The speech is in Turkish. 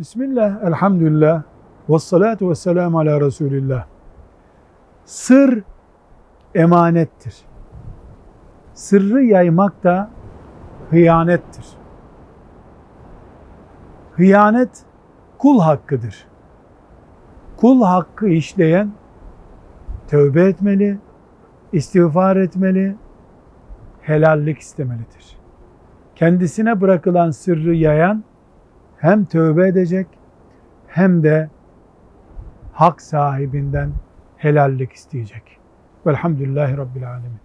Bismillah, elhamdülillah, ve salatu ve selamu ala Resulillah. Sır emanettir. Sırrı yaymak da hıyanettir. Hıyanet kul hakkıdır. Kul hakkı işleyen tövbe etmeli, istiğfar etmeli, helallik istemelidir. Kendisine bırakılan sırrı yayan hem tövbe edecek hem de hak sahibinden helallik isteyecek. Velhamdülillahi Rabbil Alemin.